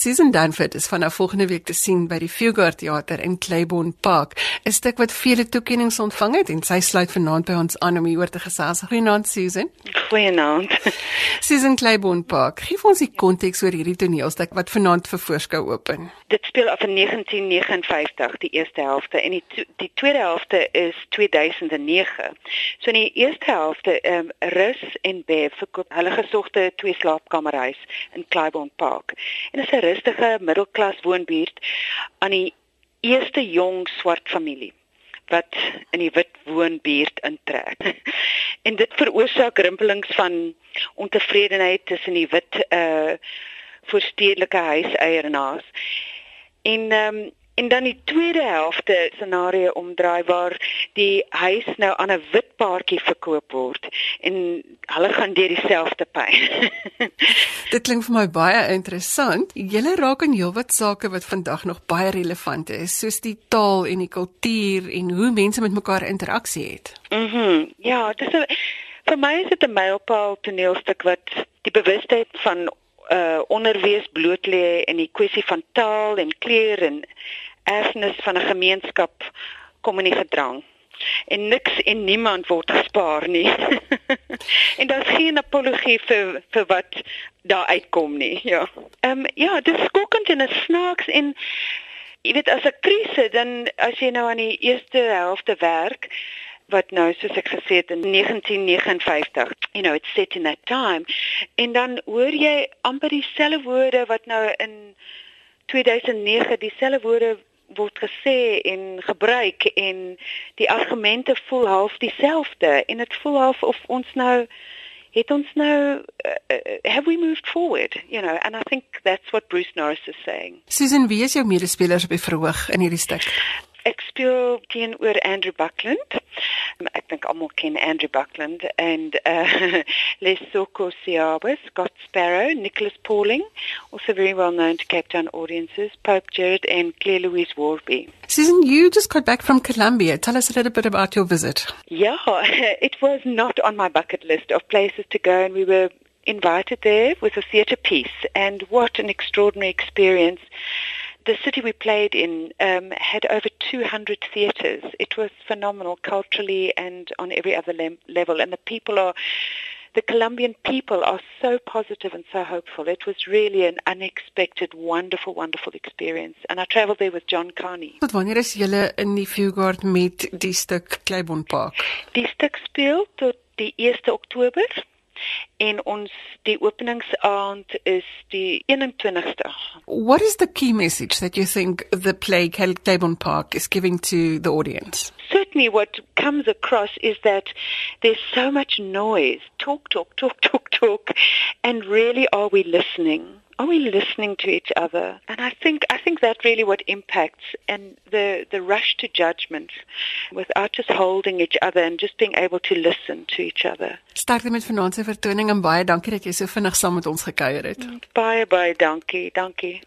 Susan Danford is vanaf volgende week te sien by die Fugard Theater in Claiborne Park. 'n Stuk wat vele toekenninge ontvang het en sy sluit vanaand by ons aan om hieroor te gesels. Goeienaand Susan. Goeienaand. Susan Claiborne Park. Gee ons die konteks oor hierdie toneelstuk wat vanaand vir voorskou open. Dit speel af in 1959, die eerste helfte en die die tweede helfte is 2009. So in die eerste helfte, ehm um, Rus en Bev verkoop hulle gesogte twee slaapkamerhuis in Claiborne Park. En dit is 'n rustige middelklas woonbuurt aan die eerste jong swart familie wat in die wit woonbuurt intrek. en dit veroorsaak rimpelings van ontevredenheid tussen die wit uh voorstedelike huiseienaars. En ehm um, En dan die tweede helfte scenario omdraai waar die huis nou aan 'n wit paartjie verkoop word en hulle gaan deur dieselfde pyn. Dit klink vir my baie interessant. Julle raak aan heelwat sake wat vandag nog baie relevant is, soos die taal en die kultuur en hoe mense met mekaar interaksie het. Mhm. Mm ja, dis 'n vir my is dit 'n mylpaal toneelstuk wat die bewustheid van uh onderwys bloot lê in die kwessie van taal en kleur en erfenis van 'n gemeenskap kom in die gedrang en niks en niemand word gespaar nie. en daar's geen apologie vir vir wat daar uitkom nie. Ja. Ehm um, ja, dis skokkend en snaaks en jy weet as 'n krisis dan as jy nou aan die eerste helfte werk wat nou soos ek gesê het in 1959 you know it's set in that time en dan hoor jy amper dieselfde woorde wat nou in 2009 dieselfde woorde word gesê en gebruik en die argumente voel half dieselfde en dit voel half of ons nou het ons nou uh, have we moved forward? You know and i think that's what Bruce Norris is saying. Susan wie is jou medespelers op die verhoog in hierdie stuk ek speel teenoor Andrew Buckland. Ek dink almal ken Andrew Buckland and uh, Lesoko Siabe, Scott Sparrow, Nicholas Pauling, also very well known to Cape Town audiences, Pope Jared and Claire Louise Warby. Susan, you just got back from Colombia. Tell us a little bit about your visit. Yeah, it was not on my bucket list of places to go and we were invited there with a theatre piece and what an extraordinary experience the city we played in um, had over 200 theatres. It was phenomenal culturally and on every other le- level. And the people are, the Colombian people are so positive and so hopeful. It was really an unexpected, wonderful, wonderful experience. And I traveled there with John Carney. Tot wanneer is julle in die Fugard met die stuk Claiborne Park? Die stuk speel tot die 1 Oktober en ons die openingsaand is die 21ste. What is the key message that you think the play Claiborne Park is giving to the audience? Certainly what comes across is that there's so much noise, talk talk talk talk talk and really are we listening? Are we listening to each other? And I think I think that really what impacts and the the rush to judgment without just holding each other and just being able to listen to each other. Sterkte met vanaand se vertoning en baie dankie dat jy so vinnig saam met ons gekuier het. Baie baie dankie, dankie.